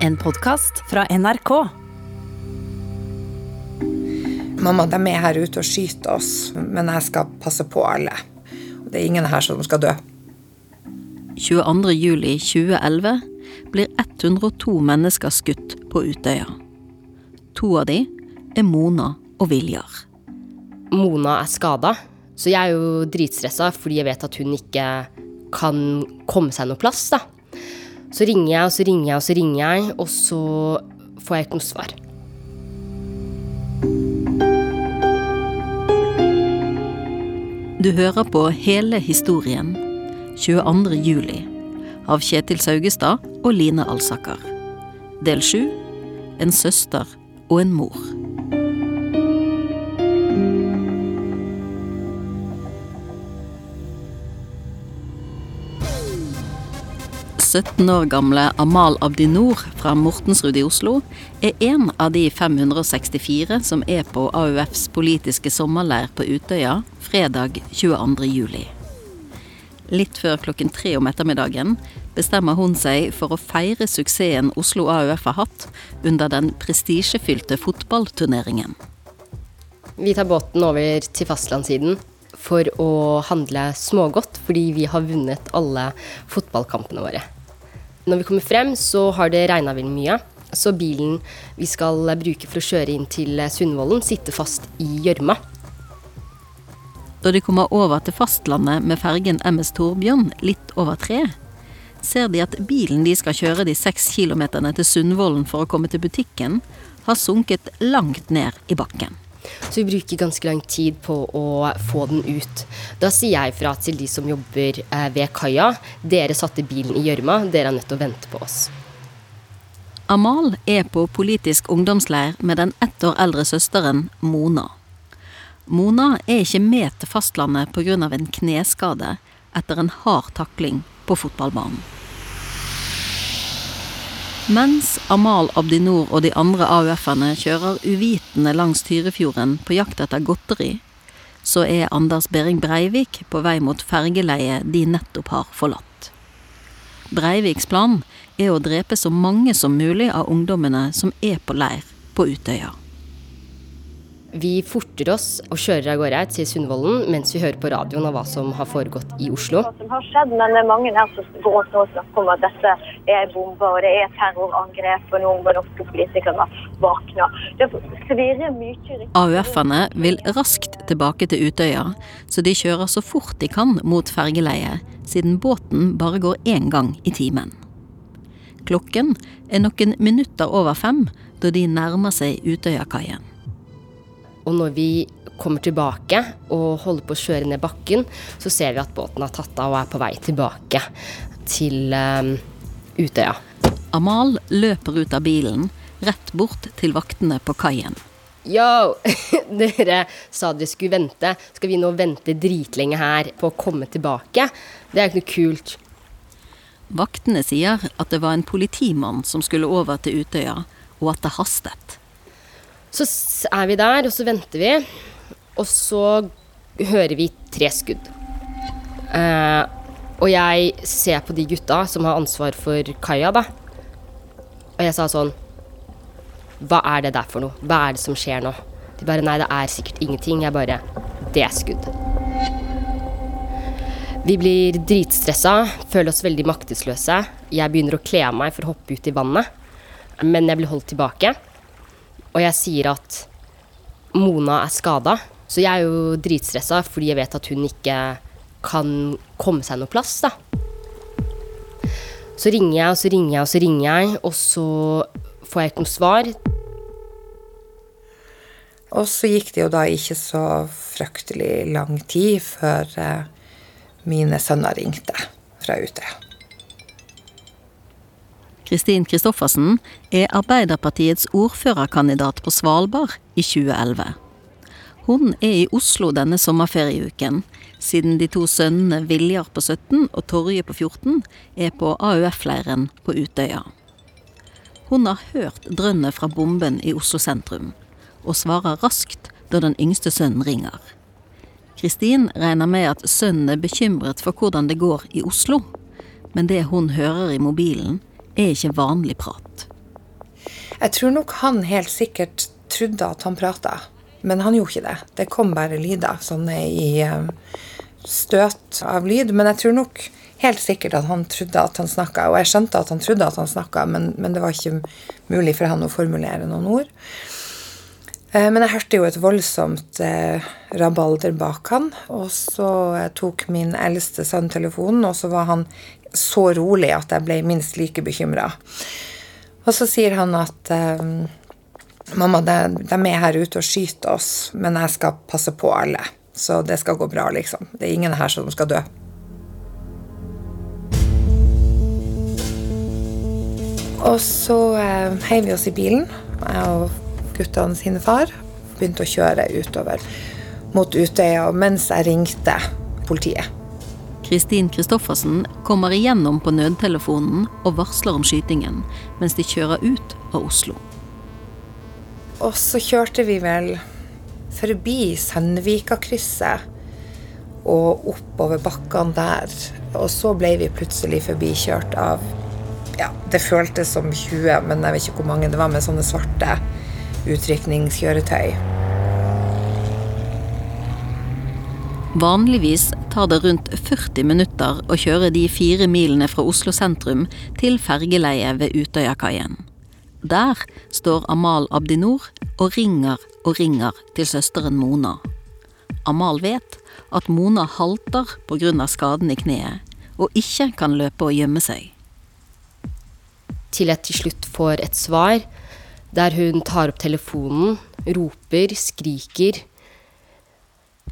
En podkast fra NRK. Mamma, de er her ute og skyter oss, men jeg skal passe på alle. Det er ingen her som skal dø. 22.07.2011 blir 102 mennesker skutt på Utøya. To av de er Mona og Viljar. Mona er skada, så jeg er jo dritstressa fordi jeg vet at hun ikke kan komme seg noe plass, da. Så ringer jeg, og så ringer jeg, og så ringer jeg, og så får jeg ikke noe svar. Du hører på hele historien 22. juli av Kjetil Saugestad og Line Alsaker. Del sju En søster og en mor. 17 år gamle Amal Abdinor fra Mortensrud i Oslo er en av de 564 som er på AUFs politiske sommerleir på Utøya fredag 22. juli. Litt før klokken tre om ettermiddagen bestemmer hun seg for å feire suksessen Oslo AUF har hatt under den prestisjefylte fotballturneringen. Vi tar båten over til fastlandssiden for å handle smågodt, fordi vi har vunnet alle fotballkampene våre. Når vi kommer frem, så har det regna veldig mye. Så bilen vi skal bruke for å kjøre inn til Sundvolden, sitter fast i gjørma. Da de kommer over til fastlandet med fergen MS Torbjørn litt over tre, ser de at bilen de skal kjøre de seks kilometerne til Sundvolden for å komme til butikken, har sunket langt ned i bakken. Så vi bruker ganske lang tid på å få den ut. Da sier jeg fra til de som jobber eh, ved kaia. Dere satte bilen i gjørma, dere er nødt til å vente på oss. Amal er på politisk ungdomsleir med den ett år eldre søsteren Mona. Mona er ikke med til fastlandet pga. en kneskade etter en hard takling på fotballbanen. Mens Amal Abdinor og de andre AUF-ene kjører uvitende langs Tyrifjorden på jakt etter godteri, så er Anders Behring Breivik på vei mot fergeleiet de nettopp har forlatt. Breiviks plan er å drepe så mange som mulig av ungdommene som er på leir på Utøya. Vi forter oss og kjører av gårde til Sundvolden mens vi hører på radioen av hva som har foregått i Oslo. Hva som har skjedd, men det er mange her som går og snakker om at dette er bomber og det er terrorangrep, og noen må norske politikere våkne. Det svirrer mye AUF-ene vil raskt tilbake til Utøya, så de kjører så fort de kan mot fergeleiet, siden båten bare går én gang i timen. Klokken er noen minutter over fem da de nærmer seg Utøyakaien. Og når vi kommer tilbake og holder på å kjøre ned bakken, så ser vi at båten har tatt av og er på vei tilbake til um, Utøya. Amal løper ut av bilen, rett bort til vaktene på kaien. Yo! Dere sa dere skulle vente. Skal vi nå vente dritlenge her på å komme tilbake? Det er ikke noe kult. Vaktene sier at det var en politimann som skulle over til Utøya, og at det hastet. Så er vi der, og så venter vi. Og så hører vi tre skudd. Eh, og jeg ser på de gutta som har ansvar for kaia, da. Og jeg sa sånn Hva er det der for noe? Hva er det som skjer nå? De bare Nei, det er sikkert ingenting. Jeg bare Det er skudd. Vi blir dritstressa, føler oss veldig maktesløse. Jeg begynner å kle av meg for å hoppe ut i vannet, men jeg blir holdt tilbake. Og jeg sier at Mona er skada, så jeg er jo dritstressa fordi jeg vet at hun ikke kan komme seg noe plass, da. Så ringer jeg, og så ringer jeg, og så ringer jeg, og så får jeg ikke noe svar. Og så gikk det jo da ikke så fryktelig lang tid før eh, mine sønner ringte fra Utøya. Kristin Kristoffersen er Arbeiderpartiets ordførerkandidat på Svalbard i 2011. Hun er i Oslo denne sommerferieuken, siden de to sønnene Viljar på 17 og Torje på 14 er på AUF-leiren på Utøya. Hun har hørt drønnet fra bomben i Oslo sentrum, og svarer raskt da den yngste sønnen ringer. Kristin regner med at sønnen er bekymret for hvordan det går i Oslo, men det hun hører i mobilen, er ikke vanlig prat. Jeg tror nok han helt sikkert trodde at han prata, men han gjorde ikke det. Det kom bare lyder, sånne i eh, støt av lyd. Men jeg tror nok helt sikkert at han trodde at han snakka, og jeg skjønte at han trodde at han snakka, men, men, det var ikke mulig for han å formulere noen ord. Eh, men jeg hørte jo et voldsomt eh, rabalder bak han, og så tok min eldste sønn telefonen, og så var han så rolig at jeg ble minst like bekymra. Og så sier han at eh, mamma, de, de, er her ute og skyter oss, men jeg skal passe på alle. Så det skal gå bra, liksom. Det er ingen her som skal dø. Og så eh, heiv vi oss i bilen, jeg og guttene sine far. Begynte å kjøre utover mot Utøya mens jeg ringte politiet. Kristin Kristoffersen kommer igjennom på nødtelefonen og varsler om skytingen, mens de kjører ut av Oslo. Og så kjørte vi vel forbi Sandvikakrysset og oppover bakkene der. Og så ble vi plutselig forbikjørt av ja, det føltes som 20, men jeg vet ikke hvor mange det var med sånne svarte utrykningskjøretøy. Vanligvis tar det rundt 40 minutter å kjøre de fire milene fra Oslo sentrum til fergeleiet ved Utøyakaien. Der står Amal Abdinor og ringer og ringer til søsteren Mona. Amal vet at Mona halter pga. skaden i kneet, og ikke kan løpe og gjemme seg til jeg til slutt får et svar der hun tar opp telefonen, roper, skriker.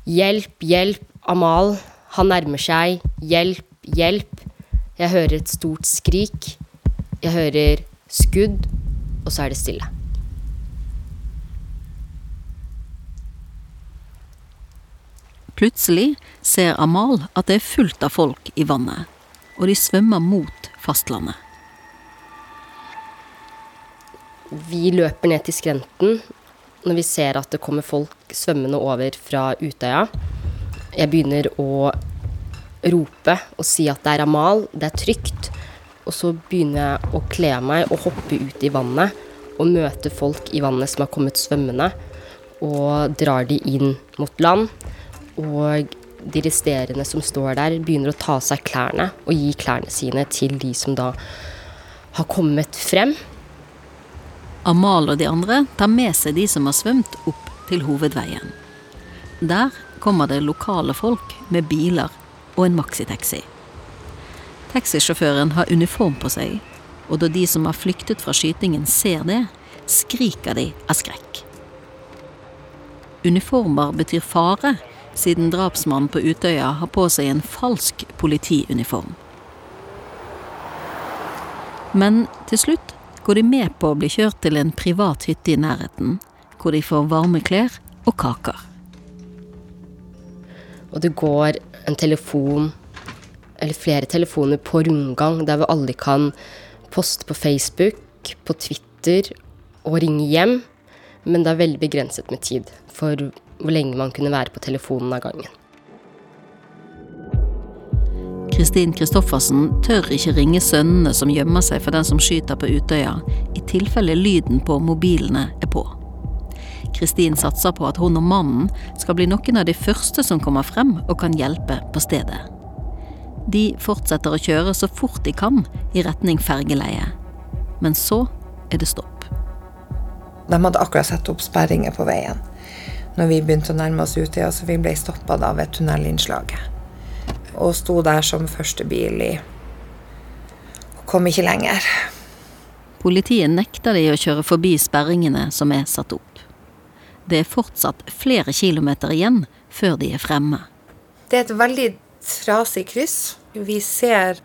Hjelp, hjelp, Amal. Han nærmer seg. Hjelp, hjelp. Jeg hører et stort skrik. Jeg hører skudd, og så er det stille. Plutselig ser Amal at det er fullt av folk i vannet, og de svømmer mot fastlandet. Vi løper ned til skrenten når vi ser at det kommer folk svømmende over fra Utøya. Jeg begynner å rope og si at det er Amal, det er trygt. Og så begynner jeg å kle meg og hoppe ut i vannet og møte folk i vannet som har kommet svømmende, og drar de inn mot land. Og de resterende som står der, begynner å ta av seg klærne og gi klærne sine til de som da har kommet frem. Amal og de andre tar med seg de som har svømt opp til hovedveien. Der kommer det lokale folk med biler og en maxitaxi. Taxisjåføren har uniform på seg, og da de som har flyktet fra skytingen ser det, skriker de av skrekk. Uniformer betyr fare, siden drapsmannen på Utøya har på seg en falsk politiuniform. Men til slutt går de med på å bli kjørt til en privat hytte i nærheten, hvor de får varme klær og kaker. Og det går en telefon, eller flere telefoner, på rundgang, der vi alle kan poste på Facebook, på Twitter og ringe hjem. Men det er veldig begrenset med tid for hvor lenge man kunne være på telefonen av gangen. Kristin Kristoffersen tør ikke ringe sønnene som gjemmer seg for den som skyter på Utøya, i tilfelle lyden på mobilene er på. Kristin satser på at hun og mannen skal bli noen av de første som kommer frem og kan hjelpe på stedet. De fortsetter å kjøre så fort de kan i retning fergeleiet. Men så er det stopp. De hadde akkurat satt opp sperringer på veien når vi begynte å nærme oss Utøya, så vi ble stoppa ved tunnelinnslaget og sto der som første bil i og kom ikke lenger. Politiet nekter de å kjøre forbi sperringene som er satt opp. Det er fortsatt flere kilometer igjen før de er fremme. Det er et veldig trasig kryss. Vi ser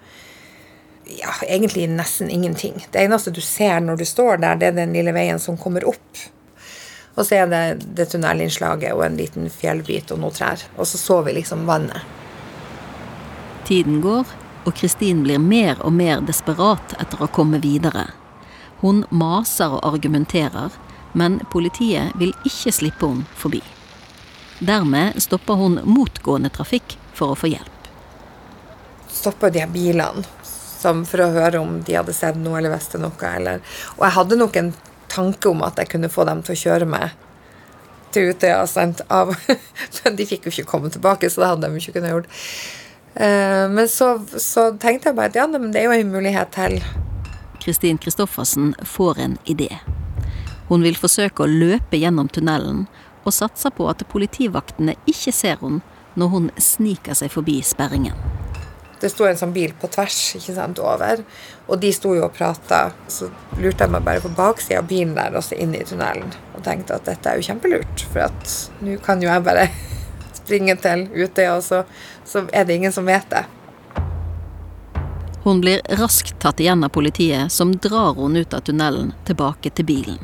ja, egentlig nesten ingenting. Det eneste du ser når du står der, det er den lille veien som kommer opp. Og så er det det tunnelinnslaget og en liten fjellbit og noen trær. Og så så vi liksom vannet. Tiden går, og Kristin blir mer og mer desperat etter å komme videre. Hun maser og argumenterer, men politiet vil ikke slippe henne forbi. Dermed stopper hun motgående trafikk for å få hjelp. Stopper de bilene for å høre om de hadde sett noe eller visste noe. Eller. Og jeg hadde nok en tanke om at jeg kunne få dem til å kjøre meg til Utøya. sendt av, Men de fikk jo ikke komme tilbake, så det hadde de ikke kunnet gjort. Eh, men så, så tenkte jeg bare at ja, men det er jo en mulighet til. Kristin Kristoffersen får en idé. Hun vil forsøke å løpe gjennom tunnelen, og satser på at politivaktene ikke ser hun når hun sniker seg forbi sperringen. Det sto en sånn bil på tvers ikke sant, over, og de sto jo og prata. Så lurte jeg meg bare på baksida av bilen der og så inn i tunnelen. Og tenkte at dette er jo kjempelurt, for at nå kan jo jeg bare springe til Utøya, og så, så er det ingen som vet det. Hun blir raskt tatt igjen av politiet, som drar henne ut av tunnelen tilbake til bilen.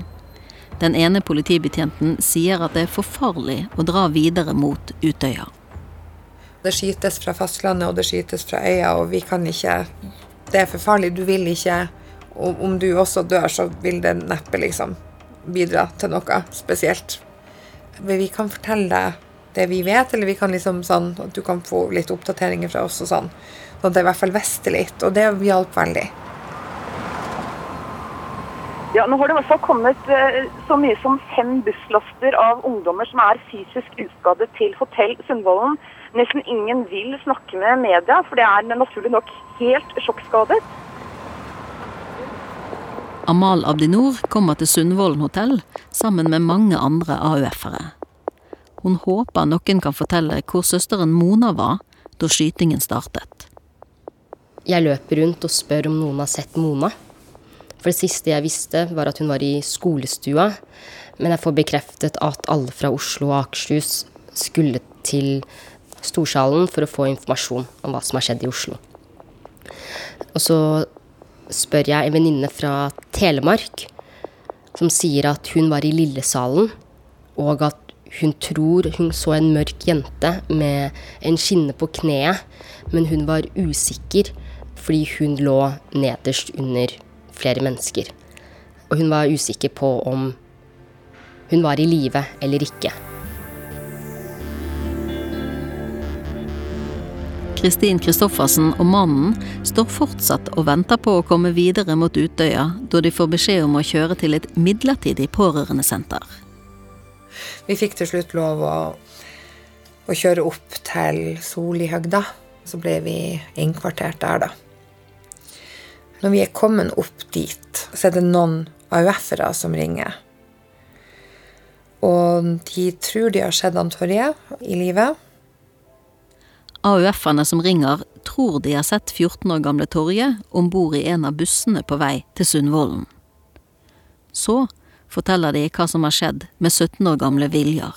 Den ene politibetjenten sier at det er for farlig å dra videre mot Utøya. Det skytes fra fastlandet, og det skytes fra øya, og vi kan ikke Det er for farlig. Du vil ikke Om du også dør, så vil det neppe liksom bidra til noe spesielt. Men vi kan fortelle deg det vi vet, eller vi kan liksom sånn at du kan få litt oppdateringer fra oss og sånn. Sånn at jeg i hvert fall visste litt, og det hjalp veldig. Ja, nå har det i hvert fall kommet eh, så mye som fem busslaster av ungdommer som er fysisk uskadet til hotell Sundvolden. Nesten ingen vil snakke med media, for det er naturlig nok helt sjokkskadet. Amal Abdinor kommer til Sundvolden hotell sammen med mange andre AUF-ere. Hun håper noen kan fortelle hvor søsteren Mona var da skytingen startet. Jeg løper rundt og spør om noen har sett Mona. For det siste jeg visste, var at hun var i skolestua. Men jeg får bekreftet at alle fra Oslo og Akershus skulle til Storsalen for å få informasjon om hva som har skjedd i Oslo. Og så spør jeg en venninne fra Telemark som sier at hun var i Lillesalen, og at hun tror hun så en mørk jente med en skinne på kneet, men hun var usikker fordi hun lå nederst under flere mennesker. Og hun var usikker på om hun var i live eller ikke. Kristin Kristoffersen og mannen står fortsatt og venter på å komme videre mot Utøya, da de får beskjed om å kjøre til et midlertidig pårørendesenter. Vi fikk til slutt lov å, å kjøre opp til Solihøgda. Så ble vi innkvartert der, da. Når vi er kommet opp dit, så er det noen AUF-ere som ringer. Og de tror de har sett han Torje i livet. AUF-ene som ringer, tror de har sett 14 år gamle Torje om bord i en av bussene på vei til Sundvolden. Så forteller de hva som har skjedd med 17 år gamle Viljar.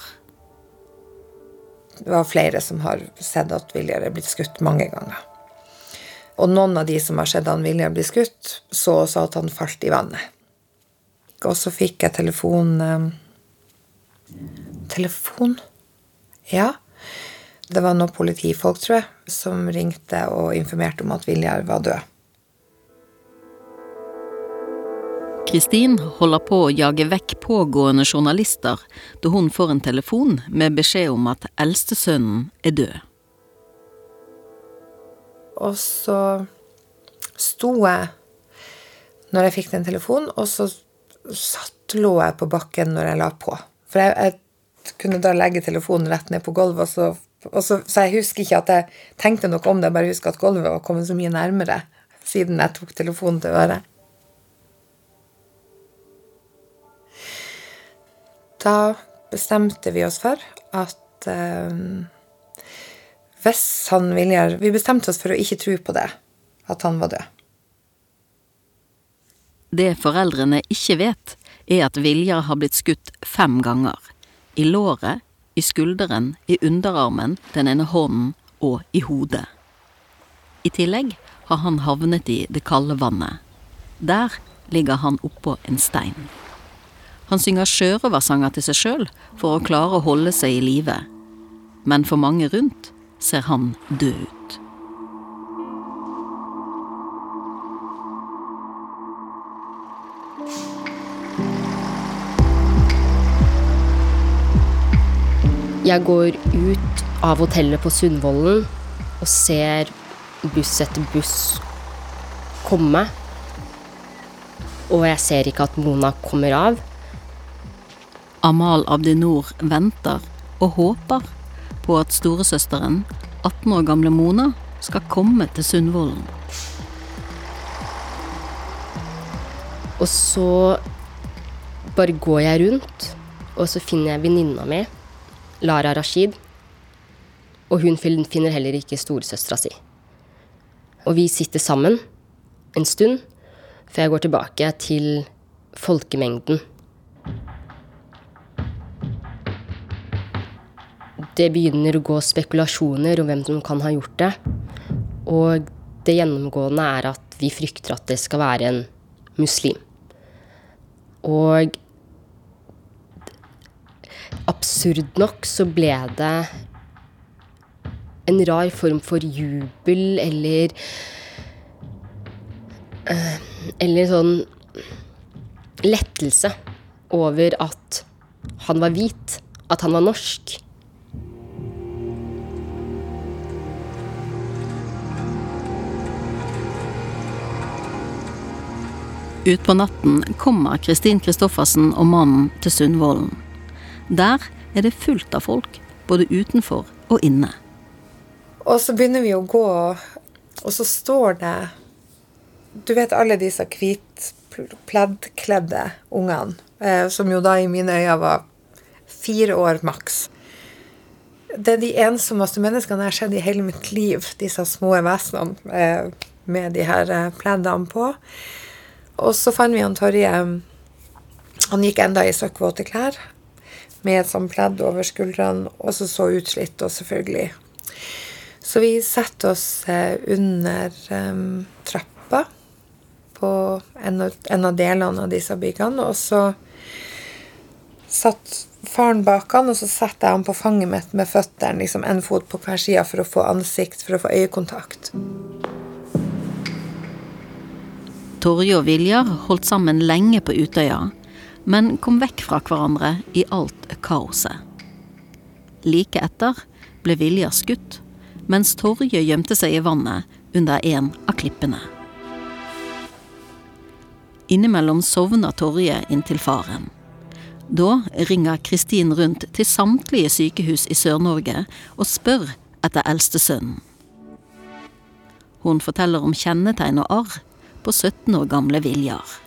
Det var flere som har sett at Viljar er blitt skutt mange ganger. Og noen av de som har sett han Viljar bli skutt, så også at han falt i vannet. Og så fikk jeg telefon eh, Telefon? Ja. Det var noen politifolk, tror jeg, som ringte og informerte om at Viljar var død. Kristin holder på å jage vekk pågående journalister da hun får en telefon med beskjed om at eldstesønnen er død. Og så sto jeg når jeg fikk den telefonen, og så satt, lå jeg på bakken når jeg la på. For jeg, jeg kunne da legge telefonen rett ned på gulvet, og så så, så, jeg husker ikke at jeg tenkte noe om det, jeg bare husker at gulvet var kommet så mye nærmere siden jeg tok telefonen til øret. Da bestemte vi oss for at eh, hvis han Viljar Vi bestemte oss for å ikke tro på det, at han var død. Det foreldrene ikke vet, er at Viljar har blitt skutt fem ganger. I låret, i skulderen, i underarmen, den ene hånden og i hodet. I tillegg har han havnet i det kalde vannet. Der ligger han oppå en stein. Han synger sjørøversanger til seg sjøl for å klare å holde seg i live, men for mange rundt ser han død ut. Jeg går ut av hotellet på Sundvolden og ser buss etter buss komme. og jeg ser ikke at Mona kommer av. Amal Abdinor venter og håper på at storesøsteren, 18 år gamle Mona, skal komme til Sundvolden. Og så bare går jeg rundt, og så finner jeg venninna mi, Lara Rashid. Og hun finner heller ikke storesøstera si. Og vi sitter sammen en stund før jeg går tilbake til folkemengden. Det begynner å gå spekulasjoner om hvem som kan ha gjort det. Og det gjennomgående er at vi frykter at det skal være en muslim. Og absurd nok så ble det en rar form for jubel eller uh, Eller sånn lettelse over at han var hvit, at han var norsk. Utpå natten kommer Kristin Kristoffersen og mannen til Sundvolden. Der er det fullt av folk, både utenfor og inne. Og så begynner vi å gå, og så står det Du vet alle disse hvitpleddkledde ungene, eh, som jo da i mine øyne var fire år maks. Det er de ensommeste menneskene jeg har sett i hele mitt liv, disse små vesenene eh, med de her eh, pleddene på. Og så fant vi han Torje Han gikk enda i søkkvåte klær med et sånt pledd over skuldrene, og så så utslitt, og selvfølgelig. Så vi setter oss eh, under um, trappa på en av, en av, delene av disse byggene, og så satt faren bak han, og så setter jeg han på fanget mitt med føttene, liksom en fot på hver side for å få ansikt, for å få øyekontakt. Torje og Viljar holdt sammen lenge på Utøya, men kom vekk fra hverandre i alt kaoset. Like etter ble Viljar skutt, mens Torje gjemte seg i vannet under en av klippene. Innimellom sovner Torje inntil faren. Da ringer Kristin rundt til samtlige sykehus i Sør-Norge og spør etter eldste sønnen. Hun forteller om kjennetegn og arr på 17 år gamle Viljar.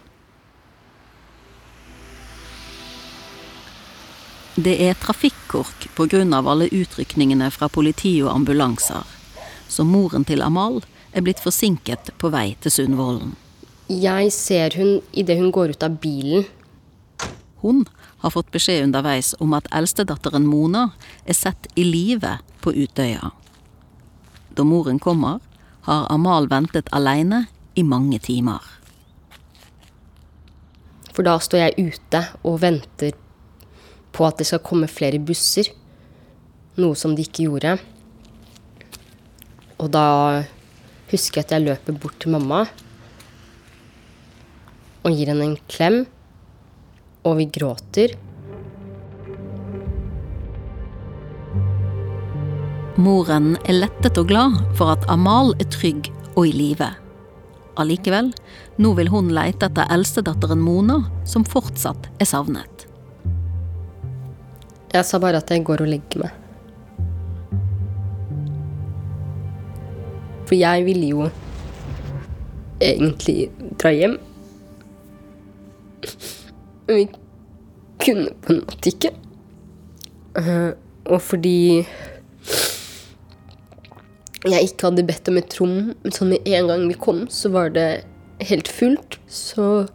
Det er trafikkork pga. alle utrykningene fra politi og ambulanser, så moren til Amal er blitt forsinket på vei til Sundvolden. Jeg ser hun idet hun går ut av bilen. Hun har fått beskjed underveis om at eldstedatteren Mona er sett i live på Utøya. Da moren kommer, har Amal ventet alene i mange timer. For da står jeg ute og venter på at det skal komme flere busser. Noe som de ikke gjorde. Og da husker jeg at jeg løper bort til mamma og gir henne en klem. Og vi gråter. Moren er lettet og glad for at Amal er trygg og i live. Allikevel, nå vil hun leite etter eldstedatteren Mona, som fortsatt er savnet. Jeg sa bare at jeg går og legger meg. For jeg ville jo egentlig dra hjem. Men vi kunne på en måte ikke. Uh, og fordi jeg ikke hadde bedt om et rom. Sånn med en gang vi kom, så var det helt fullt. Så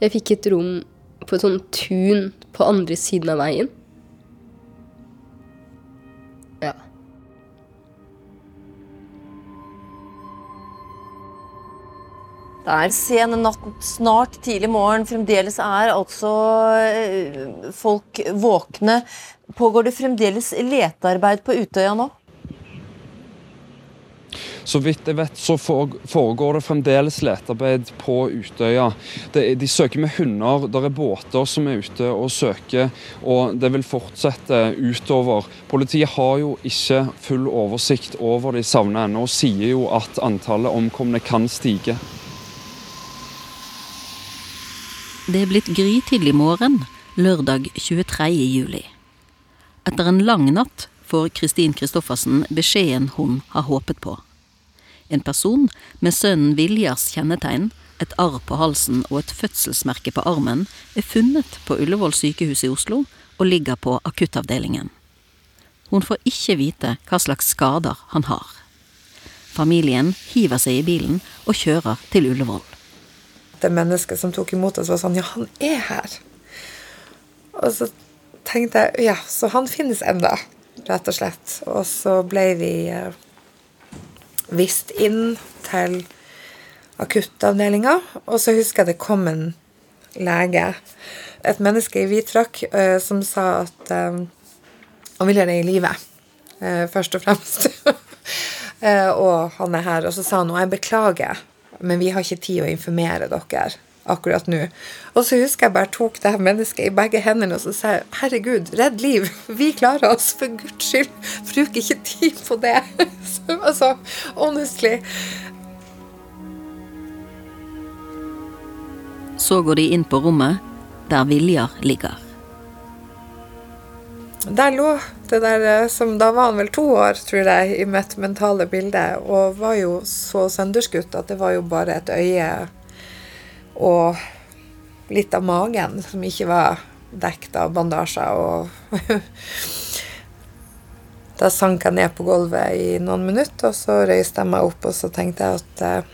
jeg fikk et rom på et sånt tun på andre siden av veien. Ja. Det er sen natt, snart tidlig morgen. Fremdeles er altså eh, folk våkne. Pågår det fremdeles letearbeid på Utøya nå? Så vidt jeg vet, så foregår det fremdeles letearbeid på Utøya. de søker med hunder, det er båter som er ute og søker, og det vil fortsette utover. Politiet har jo ikke full oversikt over de savna ennå, og sier jo at antallet omkomne kan stige. Det er blitt grytidlig morgen lørdag 23. juli. Etter en lang natt får Kristin Kristoffersen beskjeden hun har håpet på. En person med sønnen Viljars kjennetegn, et arr på halsen og et fødselsmerke på armen er funnet på Ullevål sykehus i Oslo og ligger på akuttavdelingen. Hun får ikke vite hva slags skader han har. Familien hiver seg i bilen og kjører til Ullevål det mennesket som tok imot oss, var sånn Ja, han er her. Og så tenkte jeg ja, så han finnes enda, rett og slett. Og så ble vi eh, vist inn til akuttavdelinga, og så husker jeg det kom en lege, et menneske i hvit frakk, eh, som sa at eh, han ville det i livet, eh, først og fremst. Og han er her. Og så sa han og jeg beklager men vi har ikke tid å informere dere akkurat nå. Og så husker jeg bare tok det her mennesket i begge hendene og så sa jeg, herregud, redd liv. Vi klarer oss, for guds skyld. Bruk ikke tid på det. Så, altså, honestly. Så går de inn på rommet der Viljar ligger. Der lå det der eh, som Da var han vel to år, tror jeg, i mitt mentale bilde, og var jo så sønderskutt at det var jo bare et øye og litt av magen som ikke var dekt av bandasjer. Og da sank jeg ned på gulvet i noen minutter, og så røyste jeg meg opp, og så tenkte jeg at eh,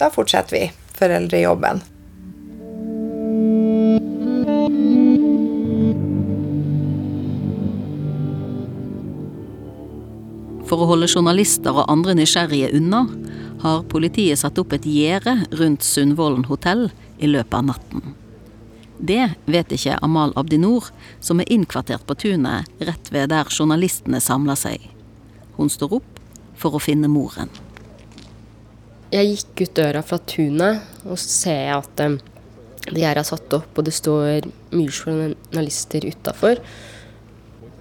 da fortsetter vi foreldrejobben. For å holde journalister og andre nysgjerrige unna, har politiet satt opp et gjerde rundt Sundvolden hotell i løpet av natten. Det vet ikke Amal Abdinor, som er innkvartert på tunet rett ved der journalistene samler seg. Hun står opp for å finne moren. Jeg gikk ut døra fra tunet, og ser at um, det gjerdet er satt opp, og det står mye journalister utafor.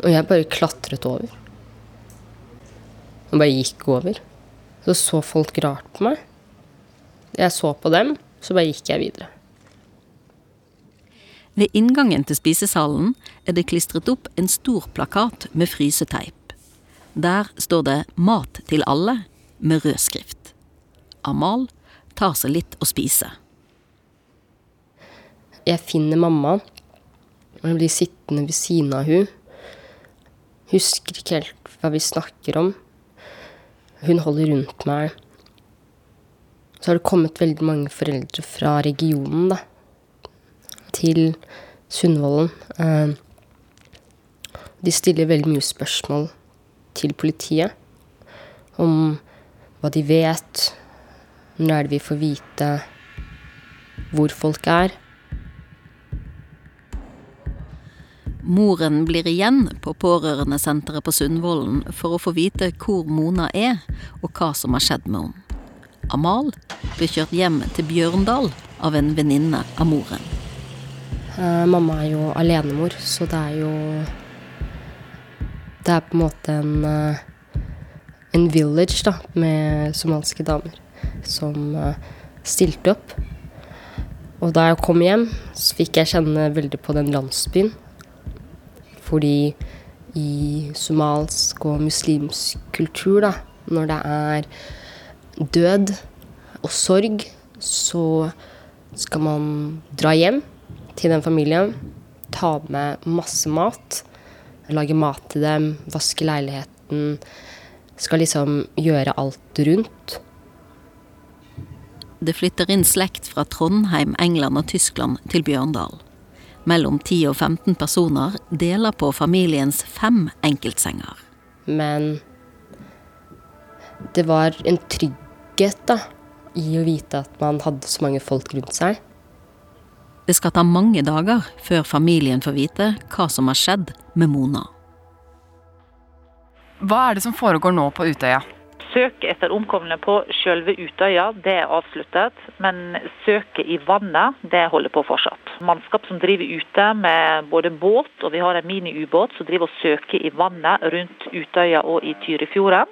Og jeg bare klatret over og bare gikk over. Så så folk rart på meg. Jeg så på dem, så bare gikk jeg videre. Ved inngangen til spisesalen er det klistret opp en stor plakat med fryseteip. Der står det 'Mat til alle' med rød skrift. Amal tar seg litt å spise. Jeg finner mamma, og jeg blir sittende ved siden av hun. Husker ikke helt hva vi snakker om. Hun holder rundt meg. Så har det kommet veldig mange foreldre fra regionen, da. Til Sundvolden. Eh, de stiller veldig mye spørsmål til politiet om hva de vet, når er det vi får vite hvor folk er. Moren blir igjen på pårørendesenteret på Sundvolden for å få vite hvor Mona er, og hva som har skjedd med henne. Amal blir kjørt hjem til Bjørndal av en venninne av moren. Uh, mamma er jo alenemor, så det er jo Det er på en måte en, uh, en village da, med somaliske damer som uh, stilte opp. Og da jeg kom hjem, så fikk jeg kjenne veldig på den landsbyen. Fordi i somalsk og muslimsk kultur, da, når det er død og sorg, så skal man dra hjem til den familien, ta med masse mat, lage mat til dem, vaske leiligheten. Skal liksom gjøre alt rundt. Det flytter inn slekt fra Trondheim, England og Tyskland til Bjørndal. Mellom 10 og 15 personer deler på familiens fem enkeltsenger. Men det var en trygghet da, i å vite at man hadde så mange folk rundt seg. Det skal ta mange dager før familien får vite hva som har skjedd med Mona. Hva er det som foregår nå på Utøya? Søket etter omkomne på selve Utøya det er avsluttet, men søket i vannet det holder på fortsatt. Mannskap som driver ute med både båt og vi har en miniubåt som driver og søker i vannet rundt Utøya og i Tyrifjorden.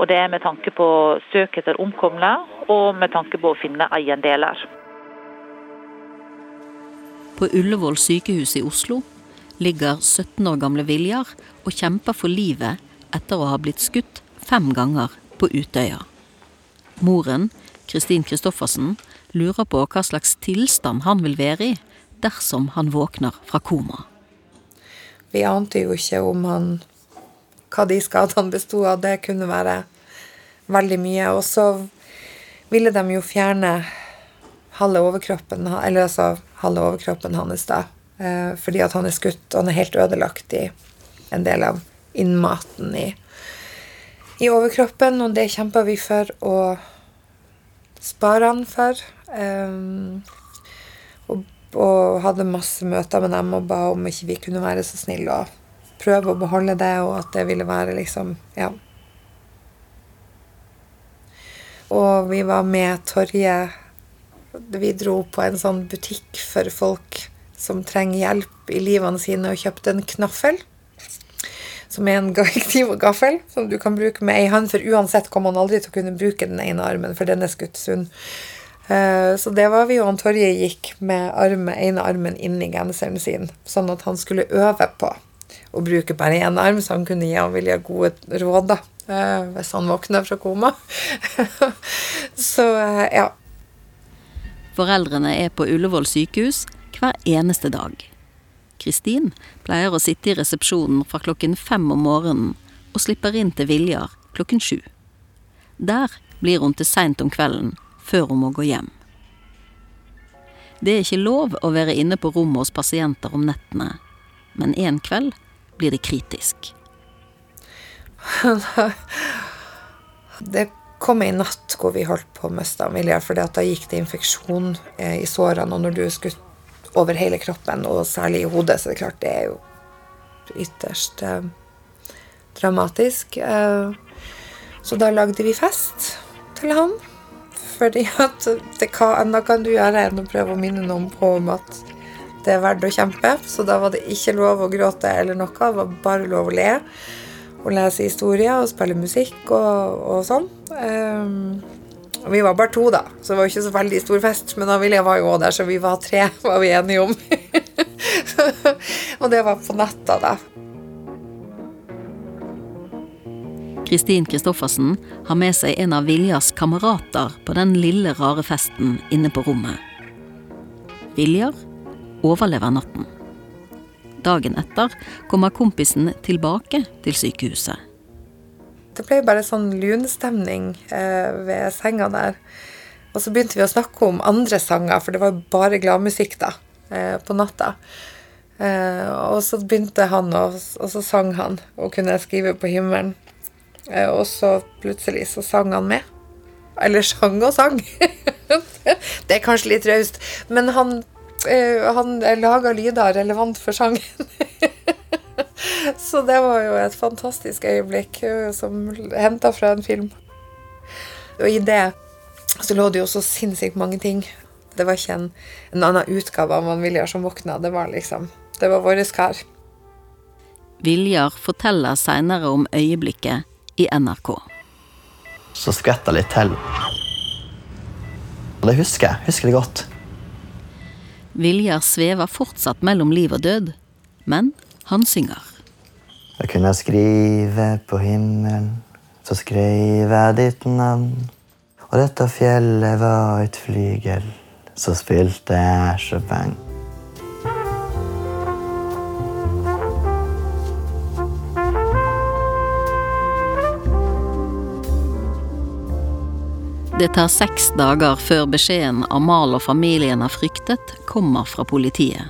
Og Det er med tanke på søk etter omkomne og med tanke på å finne eiendeler. På Ullevål sykehus i Oslo ligger 17 år gamle Viljar og kjemper for livet etter å ha blitt skutt fem ganger på Utøya. Moren, Kristin Kristoffersen, lurer på hva slags tilstand han vil være i dersom han våkner fra koma. Vi ante jo ikke om han hva de skadene besto av. Det kunne være veldig mye. Og så ville de jo fjerne halve overkroppen, eller altså halve overkroppen hans, da. Eh, fordi at han er skutt, og han er helt ødelagt i en del av innmaten i, i overkroppen. Og det kjemper vi for å spare han for. Um, og, og, hadde masse møter med dem og ba om ikke vi kunne være så snille og prøve å beholde det, og at det ville være liksom Ja. Og vi var med Torje Vi dro på en sånn butikk for folk som trenger hjelp i livene sine, og kjøpte en knaffel. Som er en gaffel som du kan bruke med ei hånd, for uansett kommer man aldri til å kunne bruke den ene armen, for den er skutt sunn. Eh, så det var vi og Torje gikk med arme, ene armen inn i genseren sin, sånn at han skulle øve på å bruke bare én arm, så han kunne gi han Vilja gode råd da, eh, hvis han våkner fra koma. så eh, ja. Foreldrene er på Ullevål sykehus hver eneste dag. Kristin pleier å sitte i resepsjonen fra klokken fem om morgenen og slipper inn til Viljar klokken sju. Der blir hun til seint om kvelden før hun må gå hjem. Det er ikke lov å være inne på rommet hos pasienter om nettene, men en kveld blir det kritisk. det kom ei natt hvor vi holdt på å miste Viljar, for da gikk det infeksjon eh, i sårene. Og når du skutt over hele kroppen, og særlig i hodet, så det er klart det er jo ytterst eh, dramatisk. Eh, så da lagde vi fest til han. Fordi at det, hva annet kan du gjøre enn å prøve å minne noen på om at det er verdt å kjempe. Så da var det ikke lov å gråte eller noe, det var bare lov å le. Og lese historier og spille musikk og, og sånn. Um, vi var bare to, da, så det var jo ikke så veldig stor fest. Men Amelia var jo òg der, så vi var tre, var vi enige om. og det var på natta, da. Kristin Kristoffersen har med seg en av Viljas kamerater på den lille, rare festen inne på rommet. Viljar overlever natten. Dagen etter kommer kompisen tilbake til sykehuset. Det ble bare sånn lunstemning eh, ved senga der. Og så begynte vi å snakke om andre sanger, for det var bare gladmusikk da, eh, på natta. Eh, og så begynte han, og, og så sang han, og kunne skrive på himmelen. Eh, og så plutselig så sang han med. Eller sang og sang. det er kanskje litt raust, men han, eh, han laga lyder relevant for sangen. så det var jo et fantastisk øyeblikk eh, som henta fra en film. Og i det så lå det jo så sinnssykt mange ting. Det var ikke en, en annen utgave av Viljar som våkna. Det var liksom Det var vår kar. Viljar forteller seinere om øyeblikket i NRK. Så skvetta litt til. Og det husker jeg. Husker det godt. Viljar svever fortsatt mellom liv og død, men han synger. Jeg kunne skrive på himmelen, så skrev jeg ditt navn. Og dette fjellet var et flygel, så spilte jeg Chopin. Det tar seks dager før beskjeden Amal og familien har fryktet, kommer fra politiet.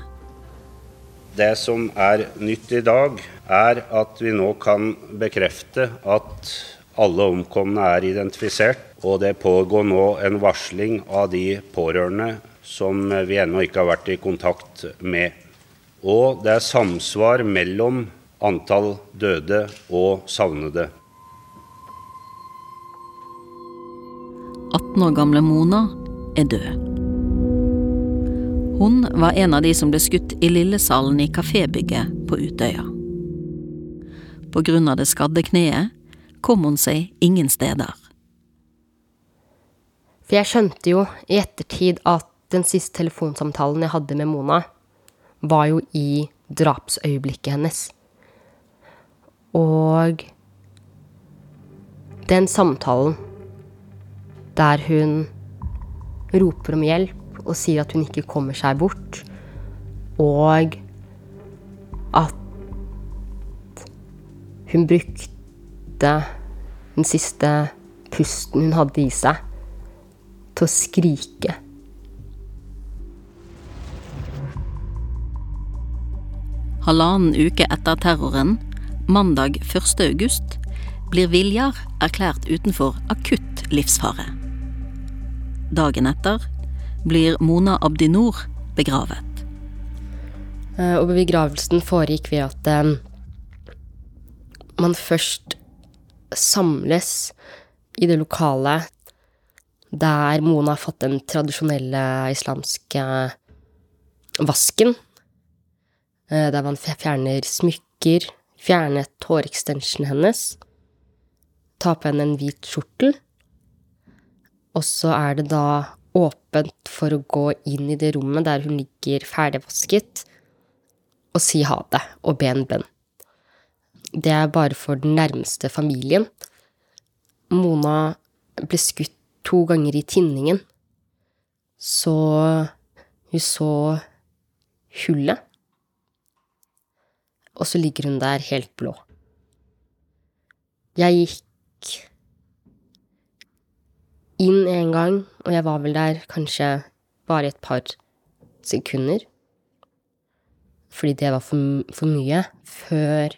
Det som er nytt i dag, er at vi nå kan bekrefte at alle omkomne er identifisert. Og det pågår nå en varsling av de pårørende som vi ennå ikke har vært i kontakt med. Og det er samsvar mellom antall døde og savnede. 18 år gamle Mona er død. Hun var en av de som ble skutt i Lillesalen i kafébygget på Utøya. På grunn av det skadde kneet kom hun seg ingen steder. For jeg skjønte jo i ettertid at den siste telefonsamtalen jeg hadde med Mona, var jo i drapsøyeblikket hennes. Og den samtalen der hun roper om hjelp og sier at hun ikke kommer seg bort, og hun brukte den siste pusten hun hadde i seg, til å skrike. Halvannen uke etter terroren, mandag 1. august, blir Viljar erklært utenfor akutt livsfare. Dagen etter blir Mona Abdinor begravet. Eh, Og begravelsen foregikk ved at man først samles i det lokale der Mona har fått den tradisjonelle islamske vasken. Eh, Der man fjerner smykker, fjernet hårekstensjonen hennes, tar på henne en hvit skjortel, og så er det da åpent for å gå inn i det rommet der hun ligger ferdigvasket, og si ha det og be en bønn. Det er bare for den nærmeste familien. Mona ble skutt to ganger i tinningen, så hun så hullet. Og så ligger hun der helt blå. Jeg gikk inn en gang, og jeg var vel der kanskje bare et par sekunder. Fordi det var for, for mye. Før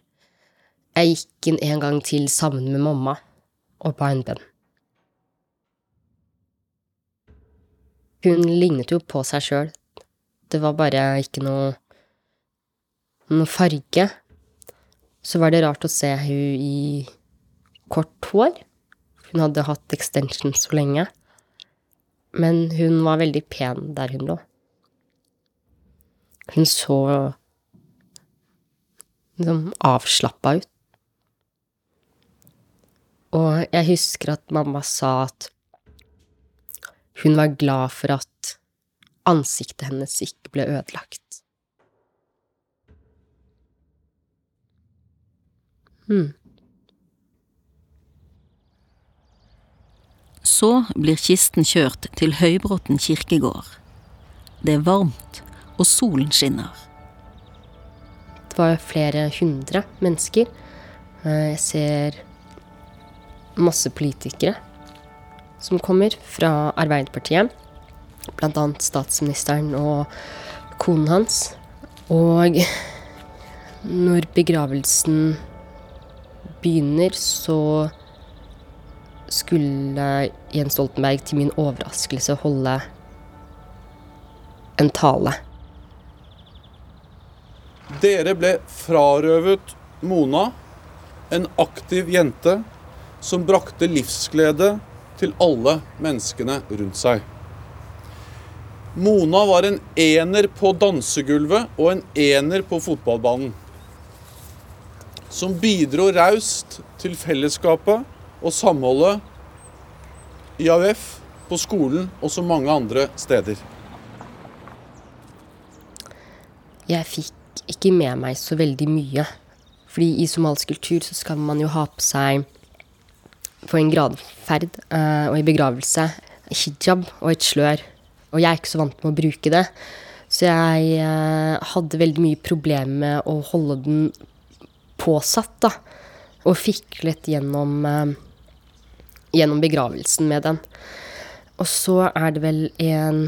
jeg gikk inn en gang til sammen med mamma og på en bønn. Hun lignet jo på seg sjøl. Det var bare ikke noe noe farge. Så var det rart å se hun i kort hår. Hun hadde hatt extension så lenge. Men hun var veldig pen der hun lå. Hun så liksom avslappa ut. Og jeg husker at mamma sa at hun var glad for at ansiktet hennes ikke ble ødelagt. Hmm. Så blir kisten kjørt til Høybråten kirkegård. Det er varmt, og solen skinner. Det var flere hundre mennesker. Eh, Jeg ser masse politikere som kommer fra Arbeiderpartiet. Blant annet statsministeren og konen hans. Og når begravelsen begynner, så skulle Jens Stoltenberg til min overraskelse holde en tale. Dere ble frarøvet Mona, en aktiv jente som brakte livsglede til alle menneskene rundt seg. Mona var en ener på dansegulvet og en ener på fotballbanen. Som bidro raust til fellesskapet og samholdet i AUF, på skolen og så mange andre steder. Jeg fikk ikke med meg så veldig mye. Fordi i somalisk kultur så skal man jo ha på seg på en gradferd uh, og i begravelse hijab og et slør. Og jeg er ikke så vant med å bruke det. Så jeg uh, hadde veldig mye problemer med å holde den påsatt, da. Og fiklet gjennom, uh, gjennom begravelsen med den. Og så er det vel en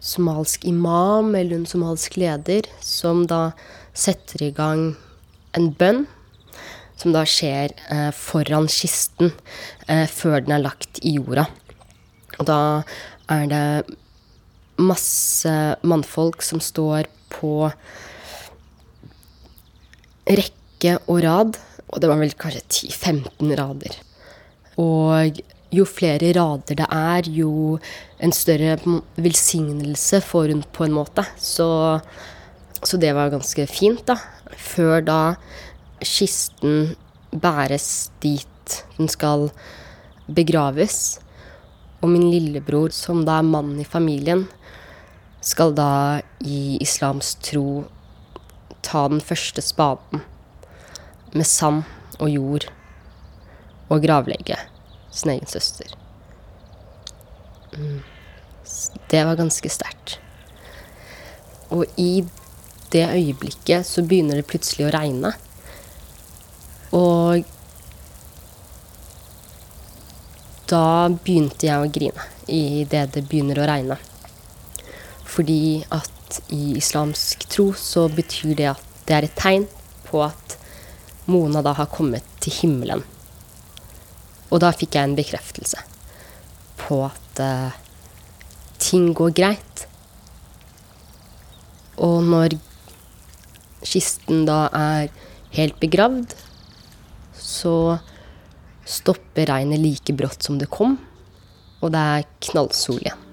somalsk imam eller en somalsk leder som da setter i gang en bønn. Som da skjer eh, foran kisten eh, før den er lagt i jorda. Og da er det masse mannfolk som står på rekke og rad. Og det var vel kanskje 10-15 rader. Og jo flere rader det er, jo en større velsignelse får hun på en måte. Så, så det var ganske fint, da. Før da kisten bæres dit den skal begraves. Og min lillebror, som da er mannen i familien, skal da i islams tro ta den første spaden med sand og jord og gravlegge sin egen søster. Mm. Det var ganske sterkt. Og i det øyeblikket så begynner det plutselig å regne. Og da begynte jeg å grine idet det begynner å regne. Fordi at i islamsk tro så betyr det at det er et tegn på at Mona da har kommet til himmelen. Og da fikk jeg en bekreftelse på at uh, ting går greit. Og når kisten da er helt begravd, så stopper regnet like brått som det kom, og det er knallsol igjen.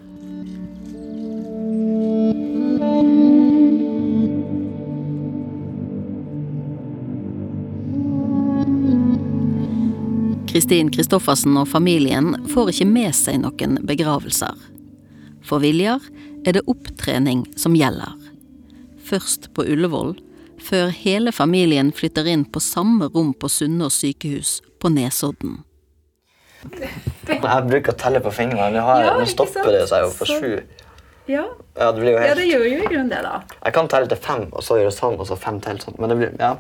Kristin Kristoffersen og familien får ikke med seg noen begravelser. For Viljar er det opptrening som gjelder. Først på Ullevål, før hele familien flytter inn på samme rom på Sunnaas sykehus på Nesodden. Jeg bruker å telle på fingrene. Nå, har, Ja, nå stopper det seg jo for sju. Ja. Ja, det blir jo ja, det gjør jo i grunnen det, da. Jeg kan telle til fem, og så gjøre sånn, og så fem til. Sånn. Men det blir ja,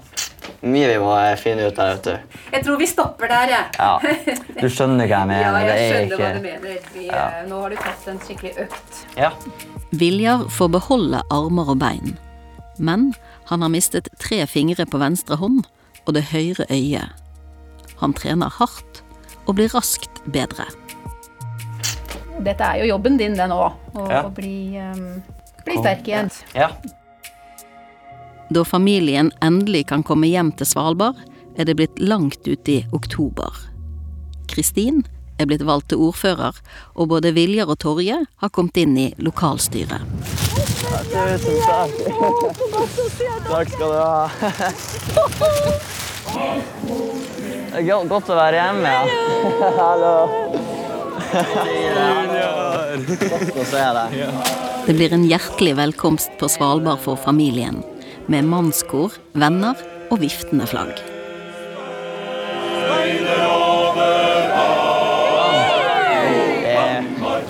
mye vi må eh, finne ut der, ute. Jeg tror vi stopper der, jeg. Ja. Du skjønner hva jeg mener. Ja, jeg det er skjønner ikke... hva du mener. Vi, Ja. eh, Nå har du tatt en skikkelig økt. Ja. Viljar får beholde armer og bein, men han har mistet tre fingre på venstre hånd og det høyre øyet. Han trener hardt og blir raskt bedre. Dette er jo jobben din, det nå. Å Ja. å bli, um, bli sterk igjen. Ja. Da familien endelig kan komme hjem til Svalbard, er det blitt langt ute i oktober. Kristin er blitt valgt til ordfører, og både Viljar og Torje har kommet inn i lokalstyret. Tusen takk. Takk skal du ha. Det er godt å være hjemme, ja. Hallo. Godt å se deg. Det blir en hjertelig velkomst på Svalbard for familien, med mannskor, venner og viftende flagg.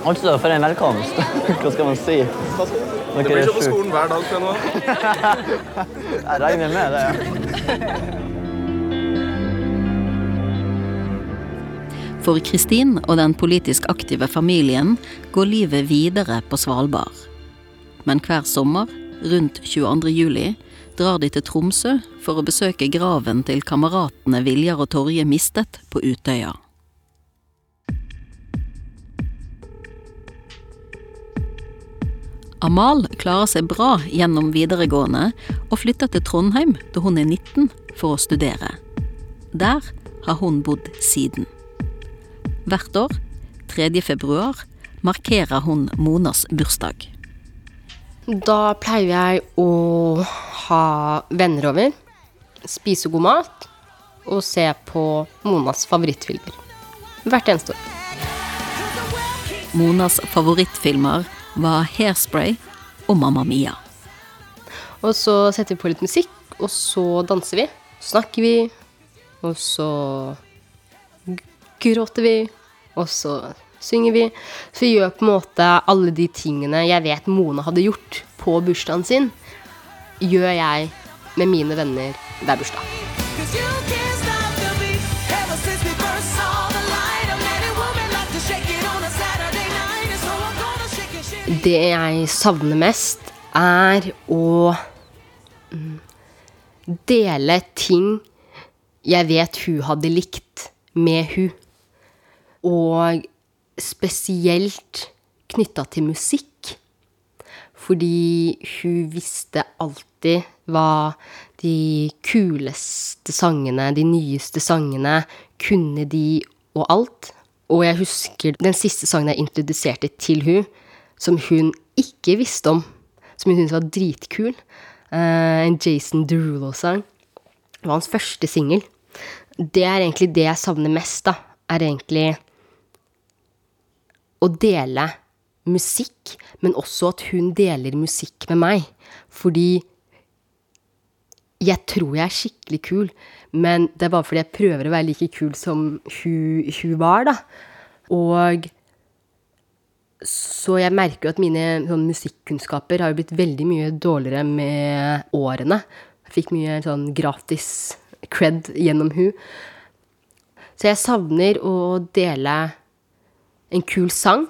Altså, for en velkomst. Hva skal man si? Det blir sånn på skolen hver dag fra nå av. Jeg regner med det. ja. For Kristin og den politisk aktive familien går livet videre på Svalbard. Men hver sommer, rundt 22. juli, drar de til Tromsø for å besøke graven til kameratene Viljar og Torje mistet på Utøya. Amal klarer seg bra gjennom videregående og flytter til Trondheim da hun er 19 for å studere. Der har hun bodd siden. Hvert år, 3. februar, markerer hun Monas bursdag. Da pleier jeg å ha venner over, spise god mat og se på Monas favorittfilmer. Hvert eneste år. Monas favorittfilmer var Hairspray og Mamma Mia. Og så setter vi på litt musikk, og så danser vi. Så snakker vi, og så gråter vi, og så synger vi. Så vi gjør på en måte alle de tingene jeg vet Mona hadde gjort på bursdagen sin, gjør jeg med mine venner hver bursdag. Det jeg savner mest, er å mm, dele ting jeg vet hun hadde likt med hun. Og spesielt knytta til musikk. Fordi hun visste alltid hva de kuleste sangene, de nyeste sangene, kunne de og alt. Og jeg husker den siste sangen jeg introduserte til hun, som hun ikke visste om, som hun syntes var dritkul. Eh, en Jason Derulo-sang. Det var hans første singel. Det er egentlig det jeg savner mest, da. Er egentlig å dele musikk, men også at hun deler musikk med meg. Fordi jeg tror jeg er skikkelig kul, men det er bare fordi jeg prøver å være like kul som hun, hun var, da. Og så jeg merker jo at mine sånn, musikkunnskaper har jo blitt veldig mye dårligere med årene. Jeg fikk mye sånn gratis cred gjennom hun. Så jeg savner å dele en kul sang.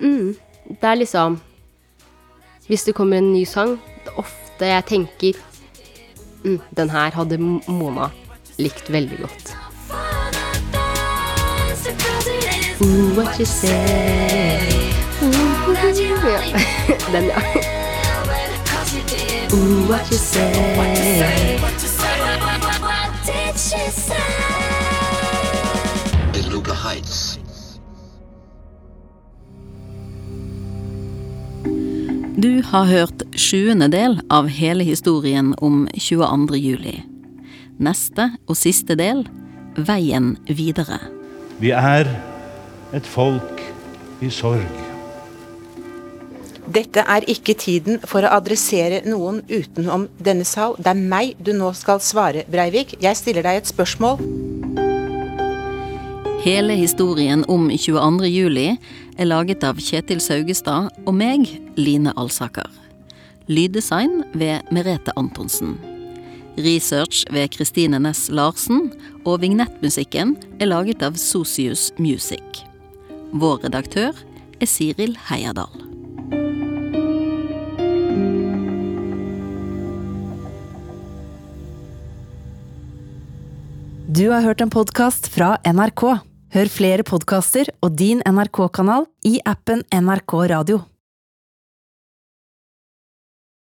Mm, det er liksom Hvis det kommer en ny sang, det er ofte jeg tenker mm, Den her hadde Mona likt veldig godt. Ooh, what you say? Den, ja. Ooh, what you say? Du har hørt sjuende del av hele historien om 22. juli. Neste og siste del Veien videre. Vi er et folk i sorg. Dette er ikke tiden for å adressere noen utenom denne sal. Det er meg du nå skal svare, Breivik. Jeg stiller deg et spørsmål. Hele historien om 22. juli er laget av Kjetil Saugestad og meg, Line Alsaker. Lyddesign ved Merete Antonsen. Research ved Kristine Næss Larsen, og vignettmusikken er laget av Sosius Music. Vår redaktør er Siril Heierdal. Du har hørt en podkast fra NRK. Hør flere podkaster og din NRK-kanal i appen NRK Radio.